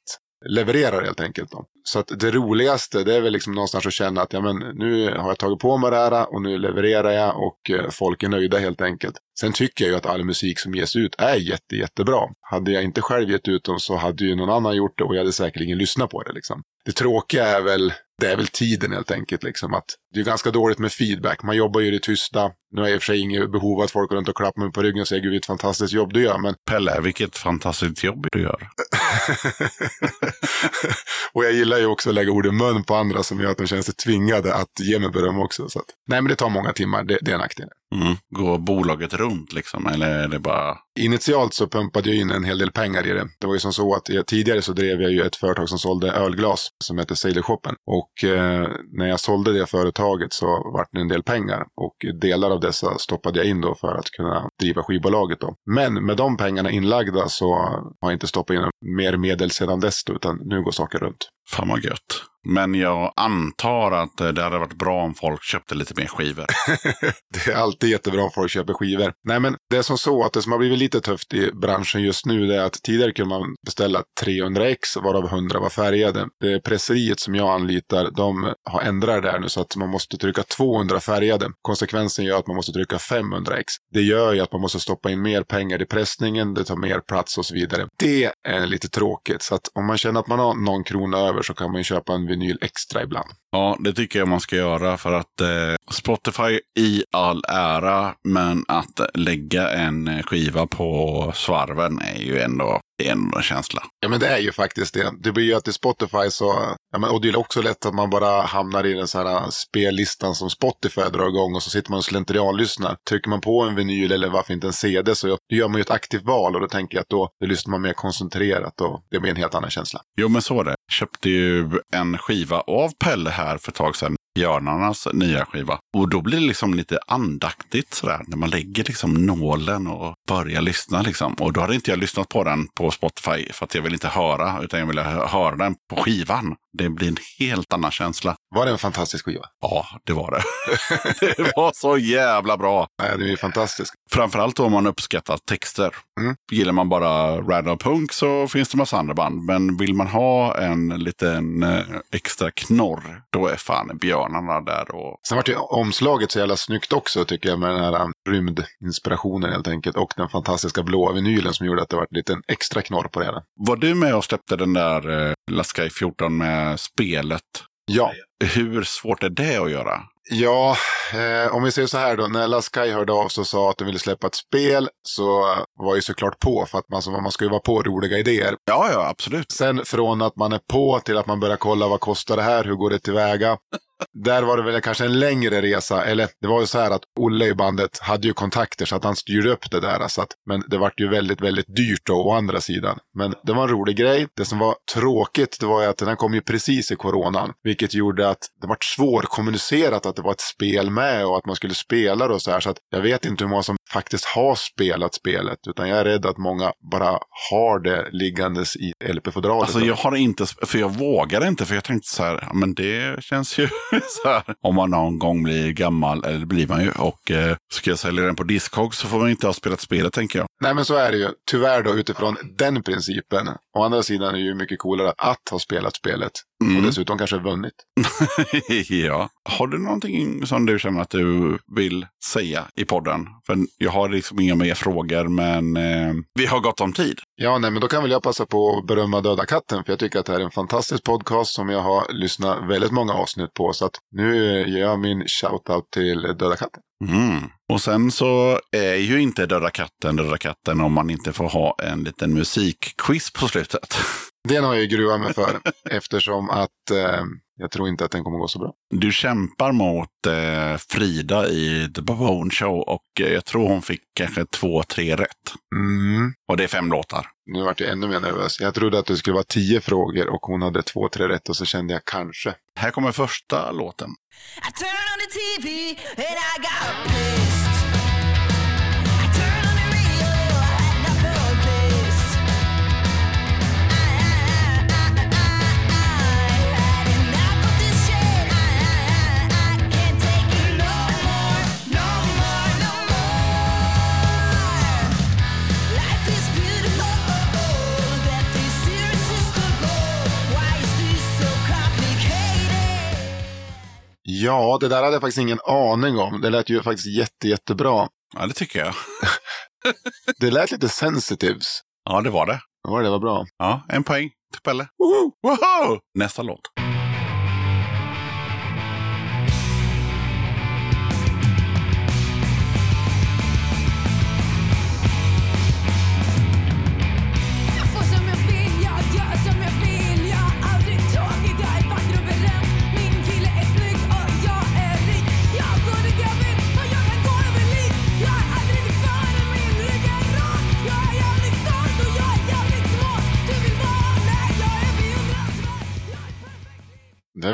levererar helt enkelt. Då. Så att det roligaste det är väl liksom någonstans att känna att ja, men nu har jag tagit på mig det här och nu levererar jag och eh, folk är nöjda helt enkelt. Sen tycker jag ju att all musik som ges ut är jätte, jättebra. Hade jag inte själv gett ut dem så hade ju någon annan gjort det och jag hade säkerligen lyssnat på det. Liksom. Det tråkiga är väl, det är väl tiden helt enkelt. Liksom, att det är ganska dåligt med feedback. Man jobbar ju i det tysta. Nu har jag i och för sig inget behov av att folk går runt och klappar mig på ryggen och säger gud vilket fantastiskt jobb du gör. Men Pelle, vilket fantastiskt jobb du gör. (laughs) och jag gillar ju också att lägga ord i mun på andra som gör att de känner sig tvingade att ge mig beröm också. Så att, nej, men det tar många timmar. Det, det är en nackdel. Mm. Går bolaget runt liksom, eller är det bara... Initialt så pumpade jag in en hel del pengar i det. Det var ju som så att jag, tidigare så drev jag ju ett företag som sålde ölglas som hette Sailor Shoppen. Och eh, när jag sålde det företaget så vart det en del pengar. Och delar av dessa stoppade jag in då för att kunna driva skivbolaget då. Men med de pengarna inlagda så har jag inte stoppat in mer medel sedan dess då, utan nu går saker runt. Fan vad gött. Men jag antar att eh, det hade varit bra om folk köpte lite mer skivor. (laughs) Det är alltid jättebra om folk köper skivor. Nej, men det är som så att det som har blivit lite tufft i branschen just nu det är att tidigare kunde man beställa 300 ex varav 100 var färgade. Det presseriet som jag anlitar, de har ändrat det där nu så att man måste trycka 200 färgade. Konsekvensen gör att man måste trycka 500 ex. Det gör ju att man måste stoppa in mer pengar i pressningen, det tar mer plats och så vidare. Det är lite tråkigt, så att om man känner att man har någon krona över så kan man ju köpa en vinyl extra ibland. Ja, det tycker jag man ska göra för att eh, Spotify i all ära, men att lägga en skiva på svarven är ju ändå, en känsla. Ja men det är ju faktiskt det. Det blir ju att i Spotify så, ja, men, och det är också lätt att man bara hamnar i den så här spellistan som Spotify drar igång och så sitter man och slentrianlyssnar. Trycker man på en vinyl eller varför inte en CD så då gör man ju ett aktivt val och då tänker jag att då, då lyssnar man mer koncentrerat och det blir en helt annan känsla. Jo, men så är det. Köpte ju en skiva av Pelle här för ett tag sedan. Björnarnas nya skiva. Och då blir det liksom lite andaktigt sådär. När man lägger liksom nålen och börjar lyssna liksom. Och då hade inte jag lyssnat på den på Spotify för att jag vill inte höra. Utan jag ville höra den på skivan. Det blir en helt annan känsla. Var det en fantastisk skiva? Ja, det var det. (laughs) det var så jävla bra. Nej, det är ju fantastisk. Framförallt om man uppskattar texter. Mm. Gillar man bara random punk så finns det massa andra band. Men vill man ha en liten eh, extra knorr, då är fan björnarna där. Och... Sen vart ju omslaget så jävla snyggt också tycker jag med den här rymdinspirationen helt enkelt. Och den fantastiska blåa vinylen som gjorde att det var en extra knorr på det hela. Var du med och släppte den där eh, Last Sky 14 med spelet? Ja, Hur svårt är det att göra? Ja, eh, om vi säger så här då. När Sky hörde av sig och sa att de ville släppa ett spel så var ju såklart på. För att man, så, man ska ju vara på roliga idéer. Ja, ja, absolut. Sen från att man är på till att man börjar kolla vad kostar det här, hur går det tillväga. (laughs) Där var det väl kanske en längre resa. Eller det var ju så här att Olle i bandet hade ju kontakter så att han styrde upp det där. Så att, men det vart ju väldigt, väldigt dyrt då å andra sidan. Men det var en rolig grej. Det som var tråkigt det var ju att den kom ju precis i coronan. Vilket gjorde att det vart svårkommunicerat att det var ett spel med och att man skulle spela det och så här. Så att jag vet inte hur många som faktiskt har spelat spelet. Utan jag är rädd att många bara har det liggandes i LP-fodralet. Alltså jag har inte, för jag vågar inte, för jag tänkte så här, men det känns ju (laughs) så här. Om man någon gång blir gammal, eller blir man ju, och eh, ska jag sälja den på Discog så får man inte ha spelat spelet tänker jag. Nej men så är det ju. Tyvärr då utifrån den principen. Å andra sidan är det ju mycket coolare att ha spelat spelet. Mm. Och dessutom kanske vunnit. (laughs) ja. Har du någonting som du känner att du vill säga i podden? För jag har liksom inga mer frågor, men eh, vi har gott om tid. Ja, nej men då kan väl jag passa på att berömma Döda katten. För jag tycker att det här är en fantastisk podcast som jag har lyssnat väldigt många avsnitt på. Så att nu ger jag min shoutout till Döda katten. Mm. Och sen så är ju inte Döda katten Döda katten om man inte får ha en liten musikquiz på slutet. (laughs) Den har jag gruvat mig för. (laughs) eftersom att eh, jag tror inte att den kommer gå så bra. Du kämpar mot eh, Frida i The Babone Show och eh, jag tror hon fick kanske två, tre rätt. Mm. Och det är fem låtar. Nu vart jag ännu mer nervös. Jag trodde att det skulle vara tio frågor och hon hade två, tre rätt. Och så kände jag kanske. Här kommer första låten. I turn on the TV and I got pissed. Ja, det där hade jag faktiskt ingen aning om. Det lät ju faktiskt jätte, jättebra. Ja, det tycker jag. (laughs) Det lät lite sensitives. Ja, det var det. Ja, det var bra. Ja, en poäng till Pelle. Woho! Woho! Nästa låt.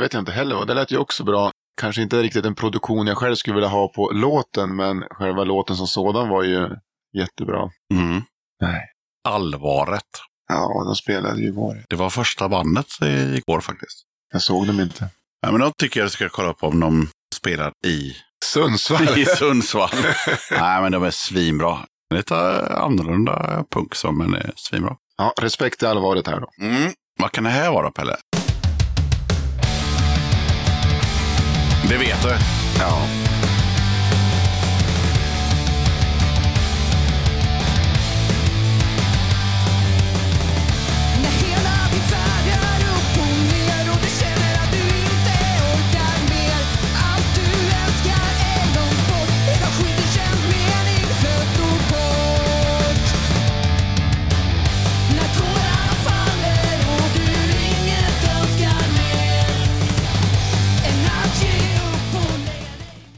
Vet jag inte heller. Det lät ju också bra. Kanske inte riktigt en produktion jag själv skulle vilja ha på låten. Men själva låten som sådan var ju jättebra. Mm. Nej. Allvaret. Ja, de spelade ju igår. Det var första bandet eh, igår faktiskt. Jag såg dem inte. Ja, men då tycker jag du ska kolla på om de spelar i, Sundsvall. (laughs) i Sundsvall. Nej, men de är svinbra. Lite annorlunda punk som, men är svinbra. ja, respekt till allvaret här då. Mm. Vad kan det här vara, Pelle? Det vet du. Ja.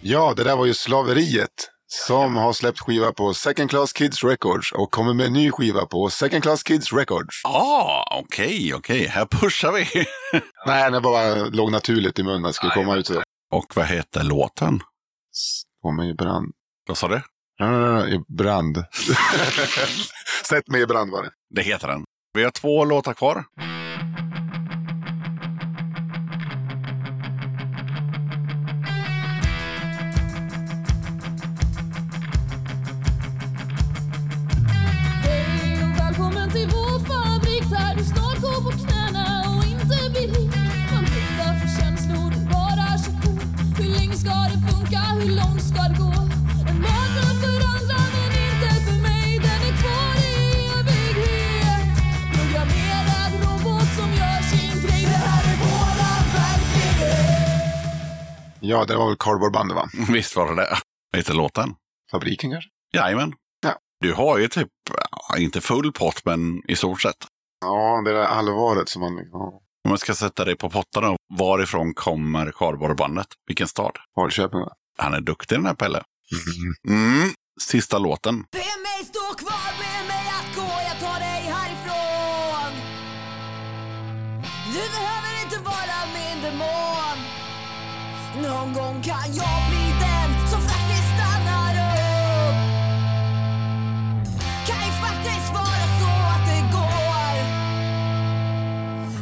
Ja, det där var ju Slaveriet. Som har släppt skiva på Second Class Kids Records och kommer med en ny skiva på Second Class Kids Records. Ah, okej, okej. Här pushar vi. (laughs) Nej, det bara låg naturligt i munnen det skulle komma ut så. Och vad heter låten? På mig i brand. Vad sa du? Nej, nej, nej, i brand. (laughs) Sätt mig i brand var det. Det heter den. Vi har två låtar kvar. Ja, det var väl Cardboard Bandet va? (laughs) Visst var det det. Vad heter låten? Fabriken kanske? Jajamän. Ja. Du har ju typ, ja, inte full pott, men i stort sett. Ja, det där allvaret som man liksom... Om jag ska sätta dig på pottarna, varifrån kommer kardborrebandet? Vilken stad? Falköping va? Han är duktig den här Pelle. Mm. Sista låten. Be mig stå kvar, Någon gång kan jag bli den som faktiskt stannar upp Kan ju faktiskt vara så att det går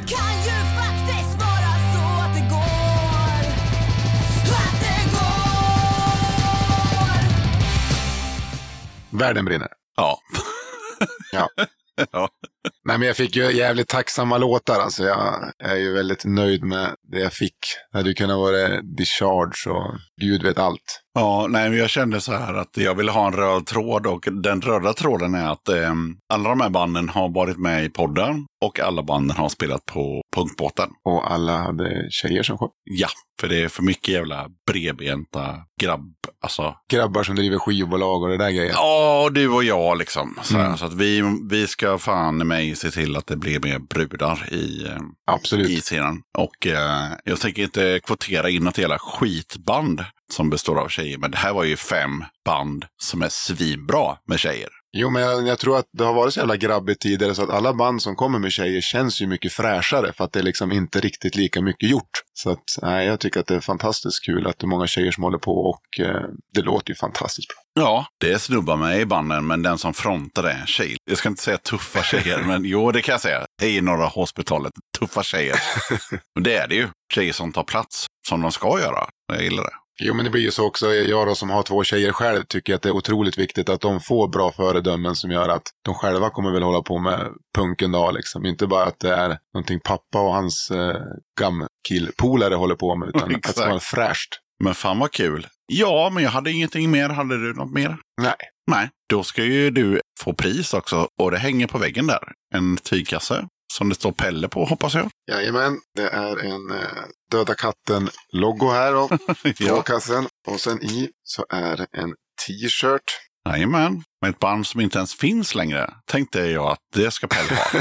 Kan ju faktiskt vara så att det går Att det går Världen brinner. Ja. Ja. (laughs) ja. Nej, men jag fick ju jävligt tacksamma låtar. Alltså, jag är ju väldigt nöjd med det jag fick. Det hade ju kunnat vara Discharge och Gud vet allt. Ja, nej, men jag kände så här att jag ville ha en röd tråd och den röda tråden är att eh, alla de här banden har varit med i podden och alla banden har spelat på punkbåten. Och alla hade tjejer som sjöng. Ja, för det är för mycket jävla bredbenta grabb. Alltså, Grabbar som driver skivbolag och det där grejen. ja, du och jag liksom. Så, Mm. så att vi, vi ska fan i mig se till att det blir mer brudar i, eh, Absolut. i scenen. Och eh, jag tänker inte kvotera in något jävla skitband som består av tjejer. Men det här var ju fem band som är svinbra med tjejer. Jo, men jag, jag tror att det har varit så jävla grabbigt tidigare så att alla band som kommer med tjejer känns ju mycket fräschare för att det är liksom inte riktigt lika mycket gjort. Så att, nej, jag tycker att det är fantastiskt kul att det är många tjejer som håller på och eh, det låter ju fantastiskt bra. Ja, det är snubbar med i banden, men den som frontar det är en tjej. Jag ska inte säga tuffa tjejer, men jo, det kan jag säga. Hej Norra Hospitalet, tuffa tjejer. (laughs) Och det är det ju. Tjejer som tar plats, som de ska göra. Jag gillar det. Jo, men det blir ju så också. Jag då som har två tjejer själv tycker att det är otroligt viktigt att de får bra föredömen som gör att de själva kommer väl hålla på med punk en dag liksom. Inte bara att det är någonting pappa och hans eh, gamkillpolare håller på med, utan (laughs) att det ska vara Exakt. fräscht. Men fan vad kul. Ja, men jag hade ingenting mer. Hade du något mer? Nej. Nej, då ska ju du få pris också. Och det hänger på väggen där. En tygkasse som det står Pelle på, hoppas jag. (laughs) Jajamän, det är en eh, Döda katten-logo här då, (laughs) på Ja. kassen. Och sen i så är det en t-shirt. Jajamän, med ett band som inte ens finns längre. Tänkte jag att det ska Pelle ha. (laughs)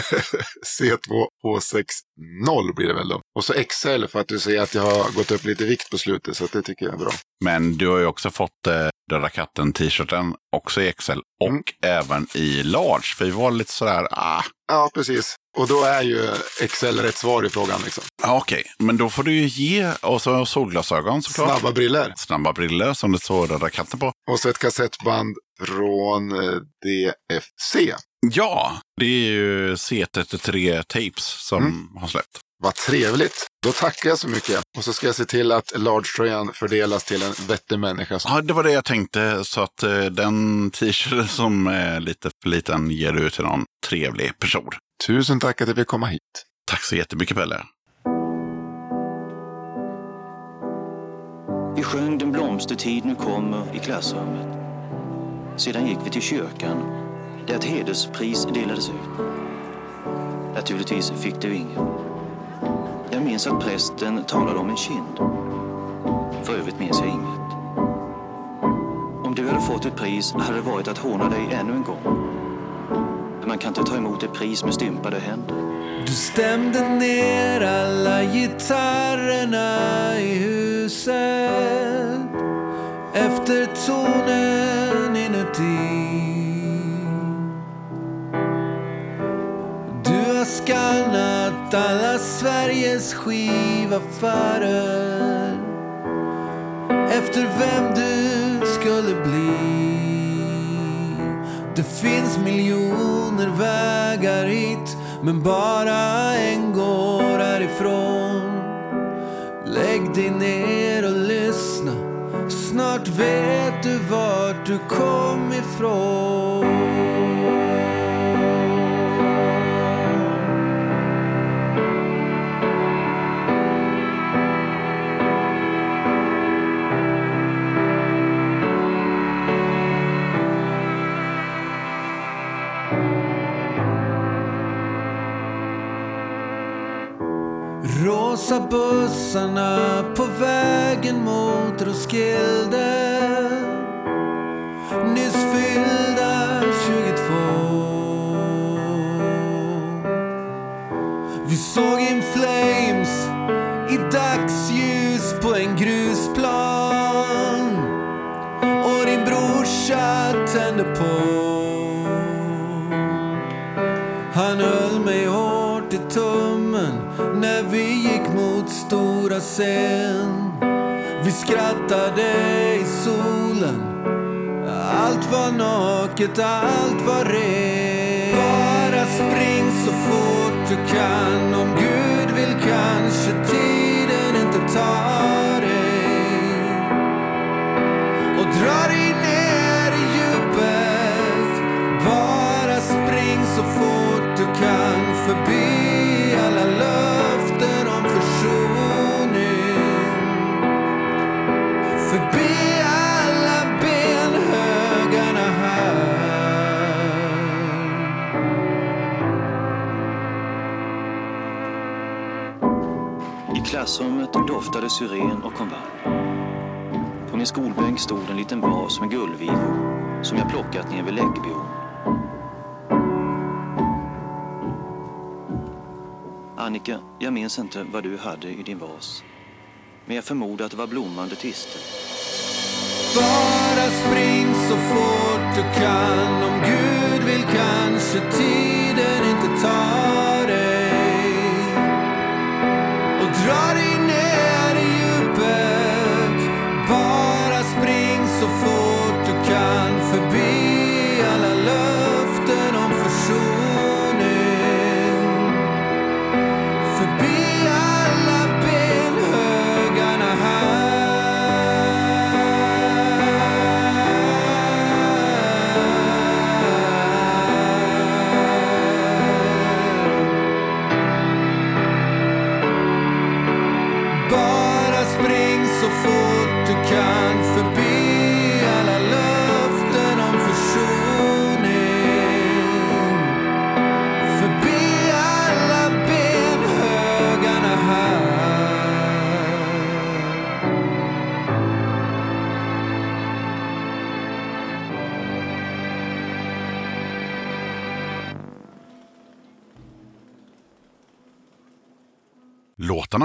C2H60 blir det väl då. Och så XL för att du ser att jag har gått upp lite vikt på slutet, så det tycker jag är bra. Men du har ju också fått eh, Döda katten-t-shirten också i XL och Mm. även i large. För vi var lite sådär, ah, Ja, precis. Och då är ju XL rätt svar i frågan liksom. ah, okej. Men då får du ju ge, och så solglasögon såklart. Snabba briller. Snabba briller som det står Döda katten på. Och så ett kassettband från eh, DFC. Ja, det är ju C33 Tapes som har släppt. Vad trevligt. Då tackar jag så mycket. Och så ska jag se till att large-tröjan fördelas till en vettig människa. Ja, det var det jag tänkte. Så att eh, den t-shirten som är lite för liten ger du till någon trevlig person. Tusen tack att jag fick komma hit. Tack så jättemycket Pelle. Vi sjöng Den blomstertid nu kommer i klassrummet. Sedan gick vi till kyrkan där ett hederspris delades ut. Naturligtvis fick du ingen. Jag minns att prästen talade om en kind. För övrigt minns jag inget. Om du hade fått ett pris hade det varit att håna dig ännu en gång. För man kan inte ta emot ett pris med stympade händer. Du stämde ner alla gitarrerna i huset efter tonen inuti. Skannat alla Sveriges skivaffärer efter vem du skulle bli. Det finns miljoner vägar hit men bara en går härifrån. Lägg dig ner och lyssna. Snart vet du vart du kom ifrån. Rosa bussarna på vägen mot Roskilde. Nyss fyllda 22 Vi såg In Flames i dagsljus på en grusplan. Och din brorsa tände på. Vi gick mot stora scen. Vi skrattade i solen. Allt var naket, allt var rent. Bara spring så fort du kan. Om Gud klassrummet doftade syren och konvalj. På min skolbänk stod en liten vas med gullvivor som jag plockat ner vid Läckbyån. Annika, jag minns inte vad du hade i din vas. Men jag förmodar att det var blommande tistel. Bara spring så fort du kan. Om Gud vill kanske tiden inte ta Och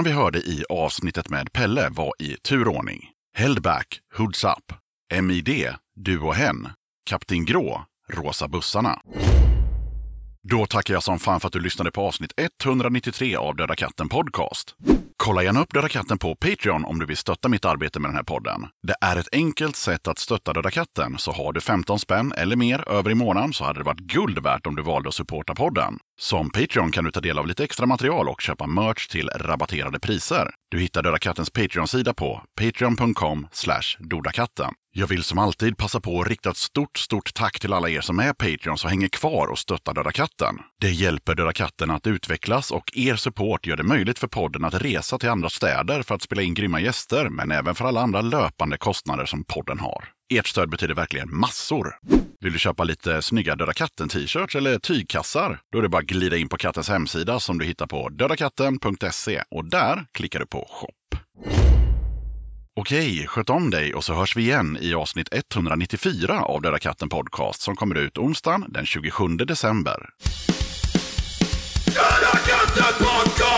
Låtarna vi hörde i avsnittet med Pelle var i turordning. Held Back, Hoods Up, MID, Du och Hen, Kapten Grå, Rosa bussarna. Då tackar jag som fan för att du lyssnade på avsnitt 193 av Döda katten Podcast. Kolla gärna upp Döda katten på Patreon om du vill stötta mitt arbete med den här podden. Det är ett enkelt sätt att stötta Döda katten, så har du 15 spänn eller mer över i månaden så hade det varit guld värt om du valde att supporta podden. Som Patreon kan du ta del av lite extra material och köpa merch till rabatterade priser. Du hittar Döda kattens Patreon-sida på patreon.com dodakatten. Jag vill som alltid passa på att rikta ett stort, stort tack till alla er som är Patreons och hänger kvar och stöttar Döda katten. Det hjälper Döda katten att utvecklas och er support gör det möjligt för podden att resa till andra städer för att spela in grymma gäster, men även för alla andra löpande kostnader som podden har. Ert stöd betyder verkligen massor. Vill du köpa lite snygga Döda katten-t-shirts eller tygkassar? Då är det bara att glida in på kattens hemsida som du hittar på dödakatten.se och där klickar du på shop. Okej, sköt om dig och så hörs vi igen i avsnitt 194 av Döda katten Podcast som kommer ut onsdagen den 27 december. Döda katten podcast!